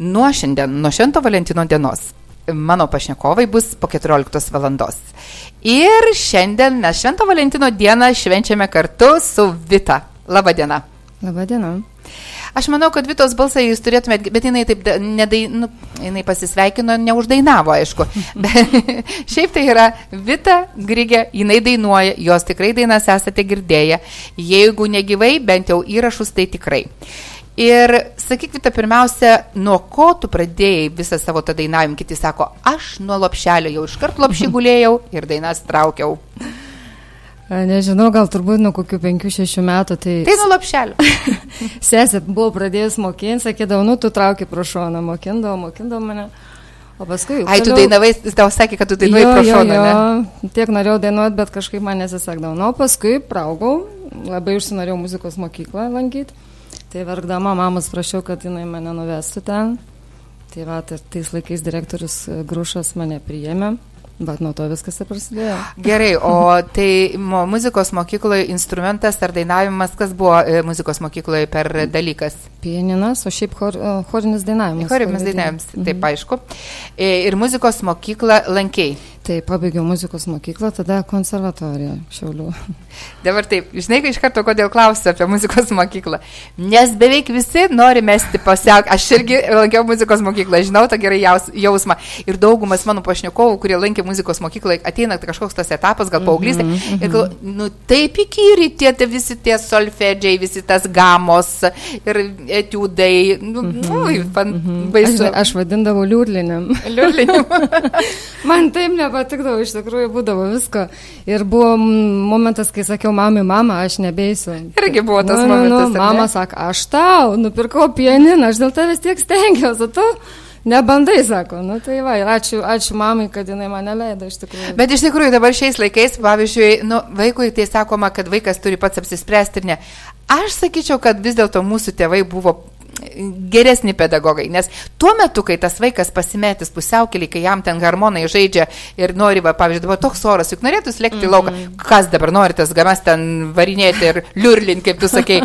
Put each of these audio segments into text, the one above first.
Nuo šiandien, nuo Švento Valentino dienos, mano pašnekovai bus po 14 valandos. Ir šiandien mes Švento Valentino dieną švenčiame kartu su Vita. Labadiena. Labadiena. Aš manau, kad Vitos balsą jūs turėtumėte, bet jinai taip, nedai, nu, jinai pasisveikino, neuždainavo, aišku. Bet šiaip tai yra Vita Grigė, jinai dainuoja, jos tikrai dainas esate girdėję. Jeigu negyvai, bent jau įrašus, tai tikrai. Ir sakyk, Vita, pirmiausia, nuo ko tu pradėjai visą savo tą dainavimą? Kiti sako, aš nuo lopšelio jau iškart lopšį gulėjau ir dainas traukiau. Nežinau, gal turbūt nuo kokių 5-6 metų. Tai, tai nuo lapšelio. Sesė buvo pradėjus mokinti, sakydavo, nu, tu trauki pro šoną, mokindavo, mokindavo mane. O paskui... Ai, tu dainavai, jis tau sakė, kad tu dainuoji pro šoną. Jo, jo, tiek norėjau dainuoti, bet kažkaip man nesisekdavo. Nu, paskui praugau, labai užsinorėjau muzikos mokyklą lankyti. Tai verkdama mamos prašiau, kad jinai mane nuvestų ten. Tai va, tai tais laikais direktorius Grušas mane priėmė. Bet nuo to viskas ir prasidėjo. Gerai, o tai muzikos mokykloje instrumentas ar dainavimas, kas buvo e, muzikos mokykloje per dalykas? Pieninas, o šiaip chor, e, chorinis dainavimas. Chorinis dainavimas, mhm. taip aišku. E, ir muzikos mokyklą lankiai. Tai pabaigiau muzikos mokyklą, tada konservatoriją Šiaulių. Dabar taip, žinai, iš karto kodėl klausiu apie muzikos mokyklą. Nes beveik visi nori mesti pasiauk. Aš irgi lankiau muzikos mokyklą, žinau tą gerai jaus, jausmą. Ir daugumas mano pašnekovų, kurie lankė muzikos mokyklą, ateina kažkoks tas etapas, gal paauglystė. Mm -hmm. Ir gal, nu taip įkyri tie, visi tie solfedžiai, visi tas gamos ir etiudai. Nu, mm -hmm. ui, fan, mm -hmm. baisu. Aš, aš vadindavau liurlinim. Liurlinim. Man taip ne nepatikdavo, iš tikrųjų būdavo visko. Ir buvo momentas, kai sakiau, mamai, mama, aš nebeisiu. Irgi buvo tas nu, nu, nu momentas. Nu, mama sako, aš tau nupirkau pianiną, aš dėl tavęs tiek stengiausi, tu nebandai, sako. Nu tai va, ir ačiū, ačiū mamai, kad jinai mane leido iš tikrųjų. Bet iš tikrųjų dabar šiais laikais, pavyzdžiui, nu, vaikui tai sakoma, kad vaikas turi pats apsispręsti ir ne. Aš sakyčiau, kad vis dėlto mūsų tėvai buvo geresni pedagogai, nes tuo metu, kai tas vaikas pasimetęs pusiaukelį, kai jam ten hormonai žaidžia ir nori, va, pavyzdžiui, dabar toks oras, juk norėtų lėkti mm -hmm. lauką, kas dabar nori tas gamas ten varinėti ir liurlin, kaip tu sakei,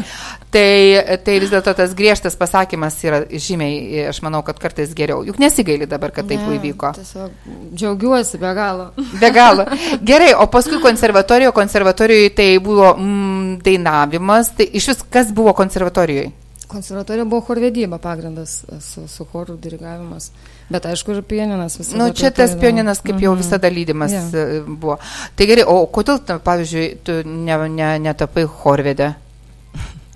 tai, tai vis dėlto tas griežtas pasakymas yra žymiai, aš manau, kad kartais geriau. Juk nesigaili dabar, kad taip ne, įvyko. Tiesiog džiaugiuosi be galo. Be galo. Gerai, o paskui konservatorijoje, konservatorijoje tai buvo mm, dainavimas, tai iš vis kas buvo konservatorijoje? Konservatorija buvo chorvedyba pagrindas su, su chorų dirigavimas. Bet aišku, ir pianinas visada. Na, nu, čia tas pianinas kaip jau mhm. visada lydimas yeah. buvo. Tai gerai, o kodėl, pavyzdžiui, tu netapai ne, ne chorvedė?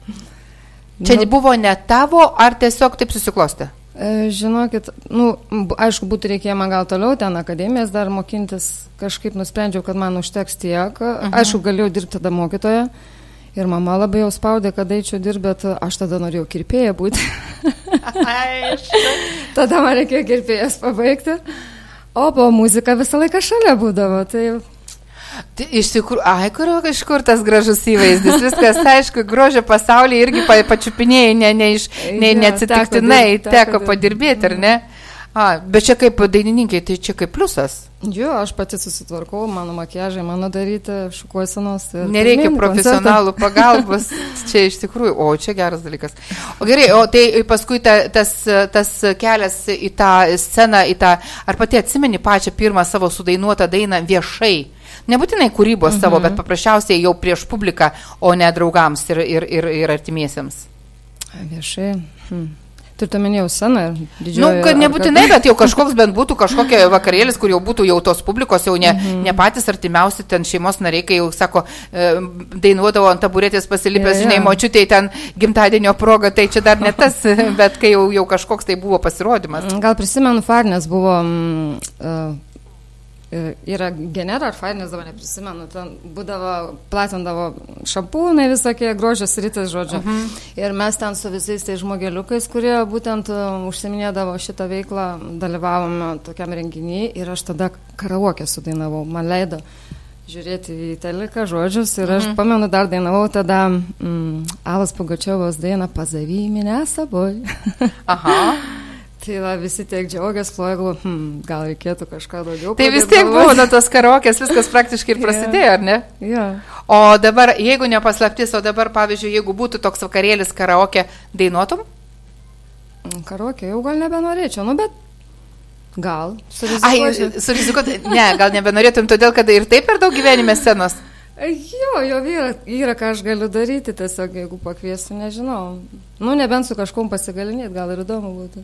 Čia nu, buvo ne tavo, ar tiesiog taip susiklosti? E, žinokit, nu, aišku, būtų reikėję man gal toliau ten akademijas dar mokintis, kažkaip nusprendžiau, kad man užteks tiek. Uh mhm. -huh. Aišku, galėjau dirbti tada mokytoje. Uh, Ir mama labai jau spaudė, kad eičiau dirbti, bet aš tada norėjau kirpėję būti. tada man reikėjo kirpėjas pabaigti. O po muzika visą laiką šalia būdavo. Tai Tai iš tikrųjų, ai, kur, iš kur tas gražus įvaizdis, viskas, aišku, grožio pasaulyje irgi pa, pačiupinėjai, ne, ne, iš, ne, neatsitiktinai, teko, teko, teko padirbėti, ar ne? A, bet čia kaip dainininkai, tai čia kaip pliusas. Jo, aš pati susitvarkau, mano makiažai, mano daryti, šukuosenos. Nereikia profesionalų koncertą. pagalbos, čia iš tikrųjų, o čia geras dalykas. O gerai, o tai paskui ta, tas, tas kelias į tą sceną, į tą, ar pati atsimeni pačią pirmą savo sudainuotą dainą viešai? Nebūtinai kūrybos mhm. savo, bet paprasčiausiai jau prieš publiką, o ne draugams ir, ir, ir, ir artimiesiems. Viešai. Hm. Turite minėjau sceną? Na, nu, kad nebūtinai, bet jau kažkoks bent būtų kažkokia vakarėlis, kur jau būtų jau tos publikos, jau ne, mm -hmm. ne patys artimiausi ten šeimos nariai, kai jau sako, e, dainuodavo ant taburetės pasilipęs, yeah, žinai, yeah. močiutė ten gimtadienio proga, tai čia dar ne tas, bet kai jau, jau kažkoks tai buvo pasirodymas. Gal prisimenu, Farnes buvo... Uh, yra genera ar dabar neprisimenu, ten būdavo, platindavo šampūnai visokie, grožės rytis, žodžiu. Uh mhm. -huh. Ir mes ten su visais tais žmogeliukais, kurie būtent uh, užsiminėdavo šitą veiklą, dalyvavome tokiam renginiui ir aš tada karaokę sudainavau, man leido žiūrėti į teliką žodžius ir aš uh mhm. -huh. pamenu, dar dainavau tada mm, Alas Pugačiovos dainą Pazavyminę saboj. Aha. Tai va, visi tiek džiaugiasi, ploja, hmm, gal reikėtų kažką daugiau. Tai vis tiek buvo nuo tos karokės, viskas praktiškai ir prasidėjo, yeah. ar ne? Yeah. O dabar, jeigu nepaslaptis, o dabar, pavyzdžiui, jeigu būtų toks vakarėlis karaokė, dainuotum? Karaokė jau gal nebenorėčiau, nu bet gal. Surizikuoti, ne, gal nebenorėtum, todėl kad ir taip per daug gyvenime scenos. Jo, jo yra, yra, ką aš galiu daryti, tiesiog jeigu pakviesiu, nežinau. Nu, nebent su kažkom pasigalinėti, gal ir įdomu būtų.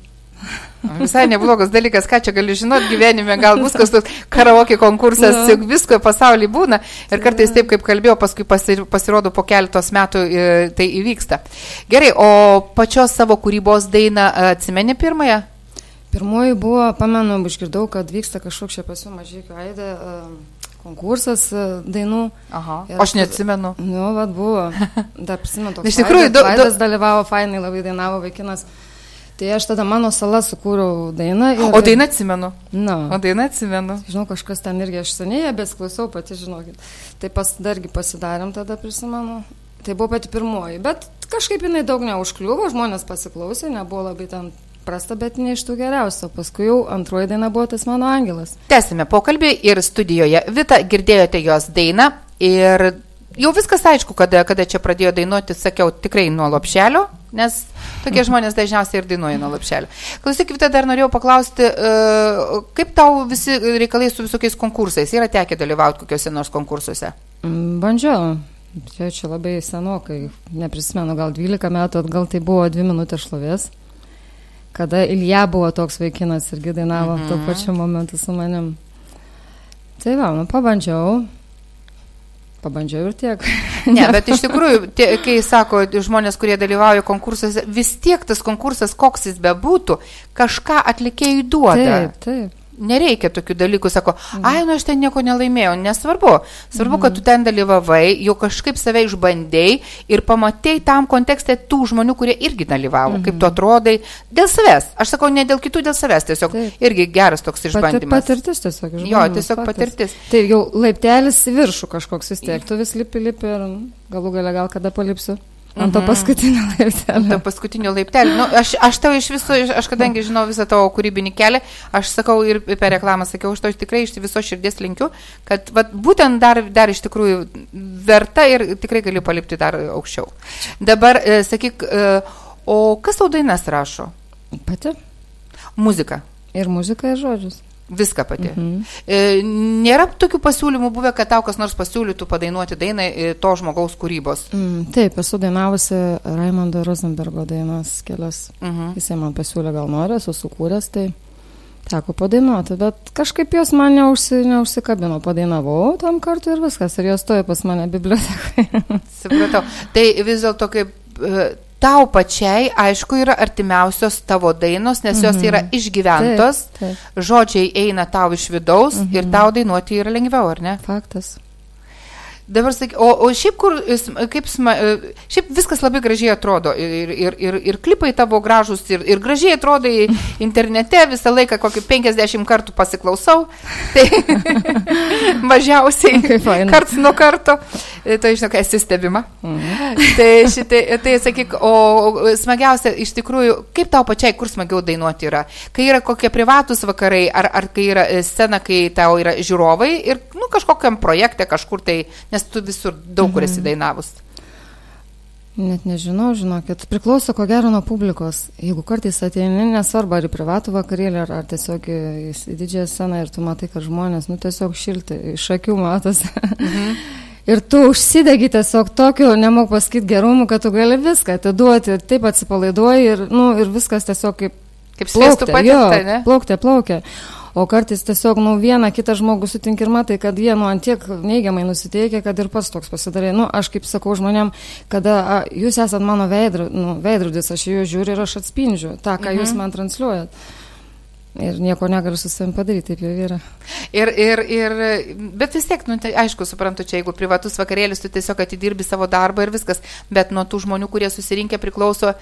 Visai neblogas dalykas, ką čia gali žinot gyvenime, gal bus kas toks karaoke konkursas, juk visko pasaulyje būna. Ir kartais taip, kaip kalbėjau, paskui pasirodo po keletos metų e, tai įvyksta. Gerai, o pačios savo kūrybos dainą atsimeni pirmąją? Pirmoji buvo, pamenu, išgirdau, kad vyksta kažkoks čia pasiūlymas mažykių aidė. Uh, konkursas e, dainų. Aha. Ir aš neatsimenu. Nu, vad buvo. Dar prisimenu. Iš tikrųjų, daug. Vaidas dalyvavo, fainai labai dainavo vaikinas. Tai aš tada mano sala sukūriau dainą. Ir... O dainą atsimenu. Na. O dainą atsimenu. Žinau, kažkas ten irgi aš seniai, bet klausau pati, žinokit. Tai pas, dargi pasidarėm tada, prisimenu. Tai buvo pati pirmoji, bet kažkaip jinai daug neužkliuvo, žmonės pasiklausė, nebuvo labai ten prasta, bet ne iš tų geriausių. Paskui jau antroji daina buvo tas mano angelas. Tęsime pokalbį ir studijoje. Vita, girdėjote jos dainą ir jau viskas aišku, kada, kada čia pradėjo dainuoti, sakiau, tikrai nuo lopšelio, nes tokie žmonės dažniausiai ir dainuoja nuo lopšelio. Klausyk, Vita, dar norėjau paklausti, uh, kaip tau visi reikalai su visokiais konkursais? Yra tekę dalyvauti kokiuose nors konkursuose? Mm, bandžiau. Čia, čia labai senokai, neprisimenu, gal 12 metų atgal tai buvo 2 minutės šlovės kada Ilja buvo toks vaikinas irgi dainavo mhm. tuo pačiu momentu su manim. Tai va, nu, pabandžiau. Pabandžiau ir tiek. ne, bet iš tikrųjų, tie, kai sako žmonės, kurie dalyvauja konkursuose, vis tiek tas konkursas, koks jis bebūtų, kažką atlikėjai duoda. Taip, taip. Nereikia tokių dalykų, sako, mhm. ai, nu aš ten nieko nelaimėjau, nesvarbu. Svarbu, mhm. kad tu ten dalyvavai, jau kažkaip save išbandėjai ir pamatėjai tam kontekste tų žmonių, kurie irgi dalyvavo, mhm. kaip tu atrodai, dėl savęs. Aš sakau, ne dėl kitų, dėl savęs, tiesiog Taip. irgi geras toks išbandymas. Patirtis tiesiog, išbandymas. Jo, tiesiog patirtis. Tai jau laiptelis viršų kažkoks vis tiek, tu vis lipi, lipi ir galų gale gal kada palipsiu. Ant to mhm. paskutinio laiptelio. Ant to paskutinio laiptelio. Nu, aš, aš tau iš viso, aš kadangi žinau visą tavo kūrybinį kelią, aš sakau ir per reklamą sakiau, aš tau tikrai iš viso širdies linkiu, kad vat, būtent dar, dar iš tikrųjų verta ir tikrai gali palipti dar aukščiau. Dabar e, sakyk, e, o kas tau dainas rašo? Pati. Muzika. Ir muzika, ir žodžius. Viską pati. Mhm. E, nėra tokių pasiūlymų buvę, kad tau kas nors pasiūlytų padainuoti dainą to žmogaus kūrybos. Mm, taip, esu dainavusi Raimondo Rosenbergo dainas kelias. Mhm. Jisai man pasiūlė, gal nori, esu sukūręs, tai teko padainuoti, bet kažkaip jos man neužsi, neužsikabino. Padainavau tam kartu ir viskas, ir jos stoja pas mane bibliotekoje. Supratau. Tai vis dėlto kaip e, tau pačiai, aišku, yra artimiausios tavo dainos, nes jos yra mhm. išgyventos, taip, taip. žodžiai eina tau iš vidaus mhm. ir tau dainuoti yra lengviau, ar ne? Faktas. Dabar sakyk, o, o šiaip kur, kaip, sma, šiaip viskas labai gražiai atrodo ir, ir, ir, ir klipai tavo gražus ir, ir gražiai atrodo internete, visą laiką kokį 50 kartų pasiklausau, tai mažiausiai karts nuo karto, tai žinok, esi stebima. Mhm. tai, šitai, tai sakyk, o smagiausia iš tikrųjų, kaip tau pačiai, kur smagiau dainuoti yra, kai yra kokie privatus vakarai, ar, ar kai yra scena, kai tau yra žiūrovai ir nu, kažkokiam projekte kažkur tai Nes tu visur daug kur esi mhm. dainavus. Net nežinau, žinokit, priklauso ko gero nuo publikos. Jeigu kartais ateini, nesvarbu, ar į privatų vakarėlį, ar, ar tiesiog į, į didžiąją sceną ir tu matai, kad žmonės, nu tiesiog šilti, iš akių matosi. Mhm. ir tu užsidegi tiesiog tokiu, nemok pasakyti gerumu, kad tu gali viską atiduoti, taip atsipalaiduoji ir, nu, ir viskas tiesiog kaip... Kaip svėstų patirta, ne? Plaukte, plaukia. O kartais tiesiog, nu, vieną kitą žmogų sutink ir matai, kad jie, nu, antiek neigiamai nusiteikia, kad ir pats toks pasidarė. Nu, aš kaip sakau žmonėm, kada a, jūs esat mano veidru, nu, veidrudis, aš jų žiūriu ir aš atspindžiu tą, ką mhm. jūs man transliuojat. Ir nieko negaliu su savim padaryti, taip jau yra. Ir, ir, ir, bet vis tiek, nu, tai, aišku, suprantu, čia jeigu privatus vakarėlis, tu tiesiog atidirbi savo darbą ir viskas, bet nuo tų žmonių, kurie susirinkę priklauso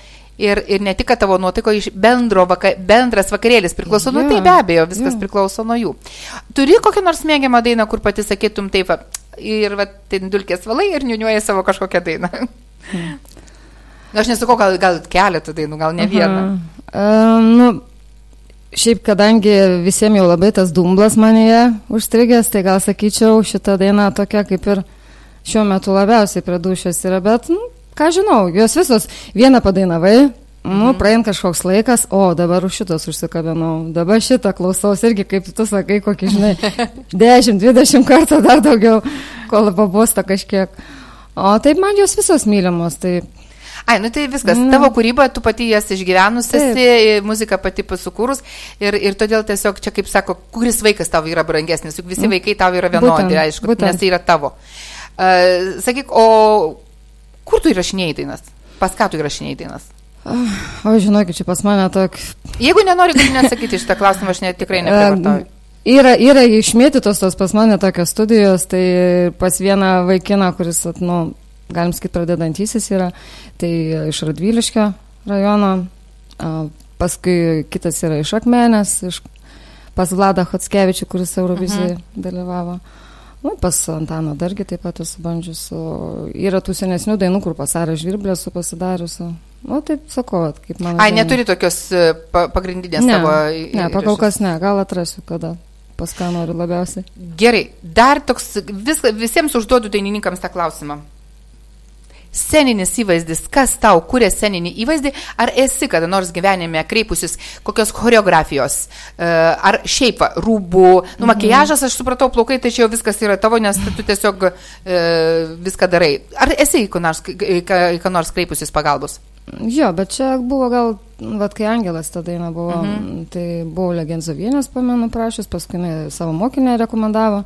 ir, ir ne tik, tavo nuotaiko iš bendro, vaka, bendras vakarėlis priklauso, yeah, nu tai be abejo, viskas yeah. priklauso nuo jų. Turi kokią nors mėgiamą dainą, kur pati sakytum taip, va, ir va, ten dulkės valai ir niuniuoja savo kažkokią dainą. Hmm. Aš nesakau, gal, gal keletą dainų, gal ne vieną. Uh -huh. uh, nu, Šiaip, kadangi visiems jau labai tas dumblas manėje užstrigęs, tai gal sakyčiau, šita daina tokia kaip ir šiuo metu labiausiai prie dušės yra, bet, nu, ką žinau, jos visos vieną padainavai, Nu, praein kažkoks laikas, o dabar už šitos užsikabinau, dabar šitą klausaus irgi, kaip tu sakai, kokį, žinai, 10-20 kartų dar daugiau, kol pabosta kažkiek. O taip man jos visos mylimos, tai Ai, nu tai viskas, Na. tavo kūryba, tu pati jas išgyvenus esi, muzika pati pasukūrus ir, ir todėl tiesiog čia, kaip sako, kuris vaikas tau yra brangesnis, juk visi vaikai tau yra vienodi, būtent, aišku, būtent. nes tai yra tavo. Uh, sakyk, o kur tu įrašinėjai dainas? Pas ką tu įrašinėjai dainas? O žinokit, čia pas mane tok. Jeigu nenori, gali nesakyti šitą klausimą, aš net tikrai neprivartauju. Yra, yra išmėtytos tos pas mane tokios studijos, tai pas vieną vaikiną, kuris, nu, galim sakyti, pradedantysis yra, tai iš Radviliškio rajono, paskui kitas yra iš Akmenės, iš, pas Vladą Hotskevičių, kuris Eurovizijai mhm. dalyvavo. Nu, pas Antano dargi taip pat esu bandžius. Yra tų senesnių dainų, kur pasarą žvirblę esu pasidariusi. Nu, taip sakau, kaip man. Ai, neturi tokios e, pagrindinės ne, tavo. Ne, pakol kas ne, gal atrasiu kada. Pas ką noriu labiausiai. Gerai, dar toks, vis, visiems užduodu dainininkams tą klausimą sceninis įvaizdis, kas tau kūrė sceninį įvaizdį, ar esi kada nors gyvenime kreipusis kokios choreografijos, e, ar šiaip rūbų, nu, makijažas, aš supratau, plaukai, tai čia jau viskas yra tavo, nes tu tiesiog e, viską darai. Ar esi į ką nors, nors kreipusis pagalbos? Jo, bet čia buvo gal, vad kai Angelas ta daina buvo, mhm. tai buvo Legenzovienės, pamenu, prašys, paskui savo mokinę rekomendavo.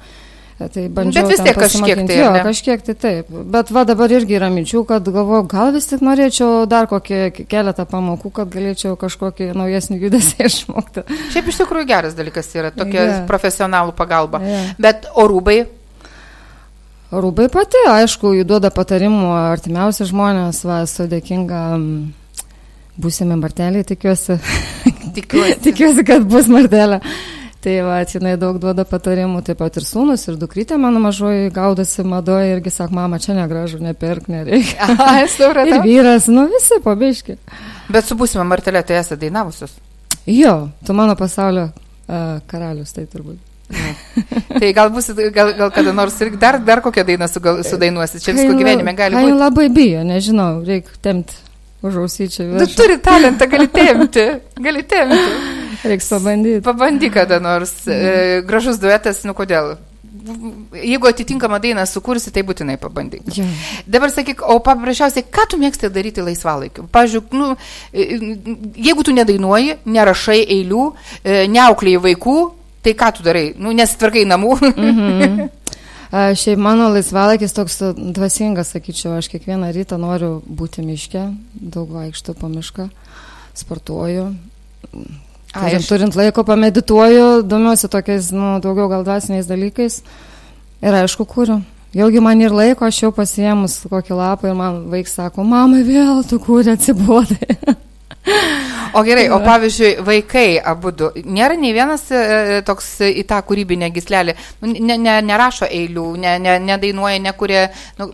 Tai bandžiau. Bet vis tiek kažkiek tai. Jo, kažkiek tai taip. Bet va dabar irgi yra minčių, kad galvoju, gal vis tik norėčiau dar kokį keletą pamokų, kad galėčiau kažkokį naujesnį judesį išmokti. Šiaip iš tikrųjų geras dalykas yra tokia yeah. profesionalų pagalba. Yeah. Bet o rūbai? Rūbai pati, aišku, jų duoda patarimų artimiausi žmonės, va, esu dėkinga. Būsime marteliai, tikiuosi. Tikiuosi. tikiuosi, kad bus martelė. Tai va, jinai daug duoda patarimų, taip pat ir sūnus, ir dukrytė mano mažoji gaudosi madoje irgi sako, mama, čia negražu, nepirk, nereikia. Aha, supratau. ir vyras, nu visi pabiški. Bet su būsime Martelė, tai esate dainavusios? Jo, tu mano pasaulio uh, karalius, tai turbūt. tai gal, bus, gal, gal kada nors ir dar, dar kokią dainą sudainuosi, čia visko gyvenime gali būti. labai bijo, nežinau, reikia temti už ausyčių. Tu turi talentą, gali temti, gali temti. Reiks pabandyti. Pabandyk kada nors. E, gražus duetas, nu kodėl? Jeigu atitinkamą dainą sukursi, tai būtinai pabandyk. Ja. Dabar sakyk, o paprasčiausiai, ką tu mėgsti daryti laisvalaikiu? Pavyzdžiui, nu, e, jeigu tu nedainuoji, nerašai eilių, e, neauklėjai vaikų, tai ką tu darai? Nu, nesitvarkai namų. Mhm. Šiaip mano laisvalaikis toks dvasingas, sakyčiau, aš kiekvieną rytą noriu būti miške, daug vaikštų po mišką, sportuoju, Turint, turint laiko pamedituoju, domiuosi tokiais, nu, daugiau gal dvasiniais dalykais ir aišku, kūriu. Jaugi man ir laiko, aš jau pasiemus kokį lapą ir man vaiks sako, mama vėl tu kūrė atsibodai. O gerai, o pavyzdžiui, vaikai abu du, nėra nei vienas e, e toks į tą kūrybinę gislelį, nu, ne, ne, nerašo eilių, ne, ne, nedainuoja, nekuria, nu,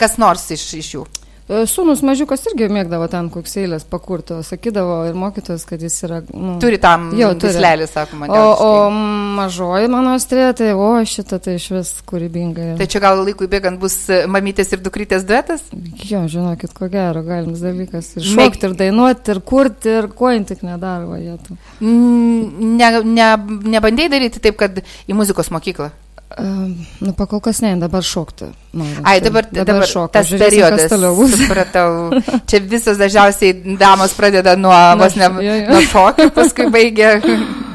kas nors iš, iš jų. E, sūnus mažiukas irgi mėgdavo ten koks eilės pakurto, sakydavo ir mokytojas, kad jis yra... Nu, turi tam jau tislelį, sakoma. O, o mažoji mano strė, tai o šitą tai iš vis kūrybinga. Tai čia gal laikui bėgant bus mamytės ir dukrytės duetas? Jo, žinokit, ko gero, galimas dalykas. Ir šokti, ir dainuoti, ir kurti, ir ko jin tik nedaro. Ne, ne, nebandėjai daryti taip, kad į muzikos mokyklą? Nu, pakol kas ne, dabar šokti. Noriu. Ai, dabar, dabar, dabar šokti. Tas periodas. Supratau. Čia visos dažniausiai damos pradeda nuo, vos ne, nuo šokio, paskui baigia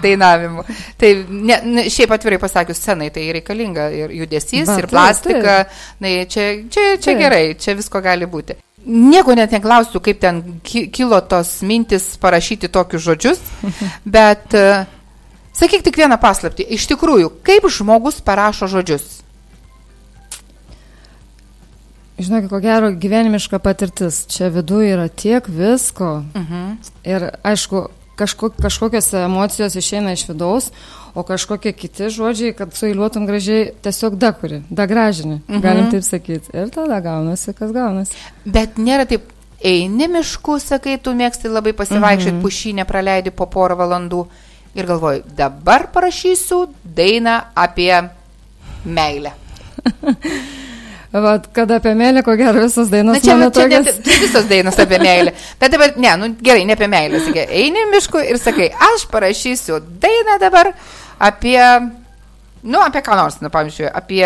dainavimu. Tai ne, ne, šiaip atvirai pasakius, scenai tai reikalinga ir judesys, ba, ir plastika. Tai, čia, čia, čia tai. gerai, čia visko gali būti. Nieko net neklausiu, kaip ten kilo tos mintis parašyti tokius žodžius, bet uh, Sakyk tik vieną paslapti. Iš tikrųjų, kaip žmogus parašo žodžius? Žinok, ko gero gyvenimiška patirtis. Čia viduje yra tiek visko. Uh mhm. -huh. Ir aišku, kažko, kažkokios emocijos išeina iš vidaus, o kažkokie kiti žodžiai, kad suiliuotum gražiai, tiesiog dakuri, dagražini, mhm. galim taip sakyti. Ir tada gaunasi, kas gaunasi. Bet nėra taip, eini mišku, sakai, tu mėgsti labai pasivaikščioti, mhm. -huh. pušynę praleidi po porą valandų ir galvoju, dabar parašysiu dainą apie meilę. Vat, kad apie meilę, ko gero, visos dainos. Na čia, mano čia tokios- net, visos dainos apie meilę. Bet dabar, ne, nu gerai, ne apie meilę. Sakai, eini mišku ir sakai, aš parašysiu dainą dabar apie, nu, apie ką nors, nu, pavyzdžiui, apie,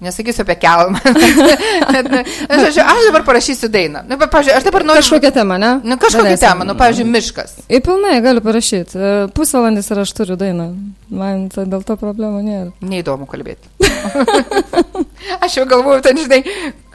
nesakysiu apie kelmą. Bet, nu, žodžiu, aš dabar parašysiu dainą. Nu, pavyzdžiui, aš dabar noriu... Kažkokią temą, ne? Nu, kažkokią Daleiskim. temą, nu, pavyzdžiui, miškas. Į pilnai galiu parašyti. E, Pusvalandis ir aš turiu dainą. Man tai dėl to problemų nėra. Neįdomu kalbėti. aš jau galvoju, ten, žinai,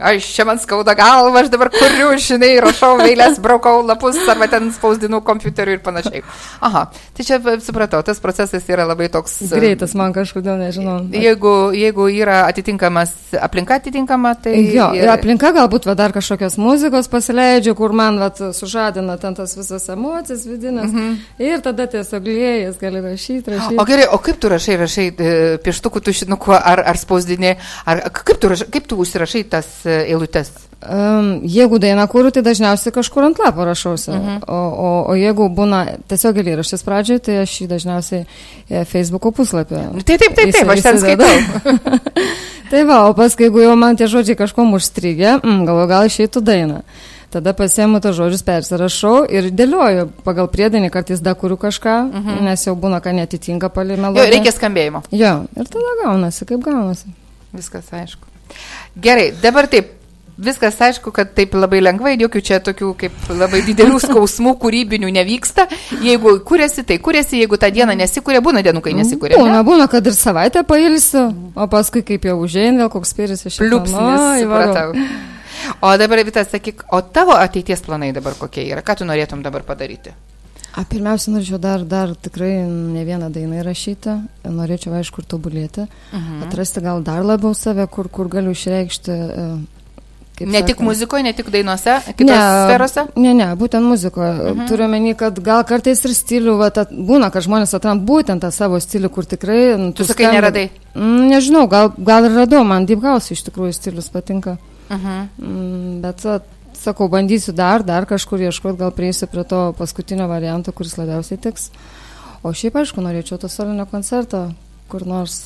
aš čia man skauda galva, aš dabar kuriu, žinai, rašau vėlės, braukau lapus arba ten spausdinu kompiuteriu ir panašiai. Aha, tai čia e, supratau, tas procesas yra labai toks... e, Greitas man kažkodėl, nežinau. Jeigu, jeigu yra atitinkamas aplinka atitinkama, tai... Jo, ir yra- aplinka galbūt va, dar kažkokios muzikos pasileidžiu, kur man va, sužadina ten tas visas emocijas vidinės. Mhm. Ir tada tiesiog lėjas gali rašyti, rašyti. O gerai, o kaip tu rašai, rašai e, pieštukų tušinuku ar, ar spausdini, ar kaip tu, kaip tu užsirašai tas e, eilutes? Um, jeigu dainą kūriu, tai dažniausiai kažkur ant lapo rašausi. Mhm. O, o, o jeigu būna tiesiog eilėraštis pradžioje, tai aš jį dažniausiai e, Facebook'o puslapį. Nu, Tai taip, taip, taip, aš ten skaitau. tai va, o paskui, jeigu jau man tie žodžiai kažkom užstrigė, mm, galvoju, gal išeitų dainą. Tada pasiemu tos žodžius, persirašau ir dėlioju pagal priedainį, kartais dar kuriu kažką, mhm. nes jau būna, kad netitinka palį Jo, reikia skambėjimo. Jo, ir tada gaunasi, kaip gaunasi. Viskas aišku. Gerai, dabar taip. Viskas aišku, kad taip labai lengvai, jokių čia tokių kaip labai didelių skausmų kūrybinių nevyksta. Jeigu kuriasi, tai kuriasi, jeigu tą dieną nesikūrė, būna dienų, kai nesikūrė. Būna, būna, kad ir savaitę pailsiu, o paskui kaip jau užėjai, vėl koks spyris iš Pliupsnis, supratau. O dabar, Vitas, sakyk, o tavo ateities planai dabar kokie yra? Ką tu norėtum dabar padaryti? A, pirmiausia, norėčiau dar, dar tikrai ne vieną dainą įrašyti, norėčiau, aišku, ir tobulėti, Mhm. atrasti gal dar labiau save, kur, kur galiu išreikšti. e, Ne tik sakant, muzikoje, ne tik dainuose, kitose sferose? Ne, ne, būtent muzikoje. Mhm. Turiu menį, kad gal kartais ir stilių, va, ta, būna, kad žmonės atrand būtent tą savo stilių, kur tikrai... nu, Tu sakai, skambi- neradai? Mm, Nežinau, gal, gal ir radau, man Deep House iš tikrųjų stilius patinka. Mhm. Mm, Bet, sakau, bandysiu dar, dar kažkur ieškoti, gal prieisiu prie to paskutinio varianto, kuris labiausiai tiks. O šiaip, aišku, norėčiau to solinio koncerto, kur nors,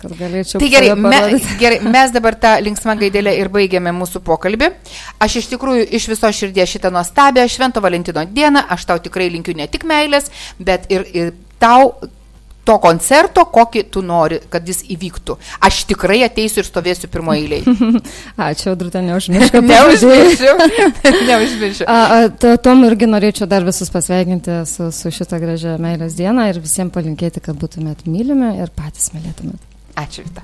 kad galėčiau. Tai gerai, me, gerai, mes dabar tą linksmą gaidelę ir baigiame mūsų pokalbį. Aš iš tikrųjų iš viso širdies šitą nuostabią Švento Valentino dieną, aš tau tikrai linkiu ne tik meilės, bet ir, ir tau to koncerto, kokį tu nori, kad jis įvyktų. Aš tikrai ateisiu ir stovėsiu pirmoje eilėje. Ačiū, Drutė, neužmiršk, kad Neužmiršiu. Neužmiršiu. A, a, to- Tom irgi norėčiau dar visus pasveikinti su, su šitą gražią meilės dieną ir visiems palinkėti, kad būtumėt mylimi ir patys mylėtumėt. Ačiū, Vita.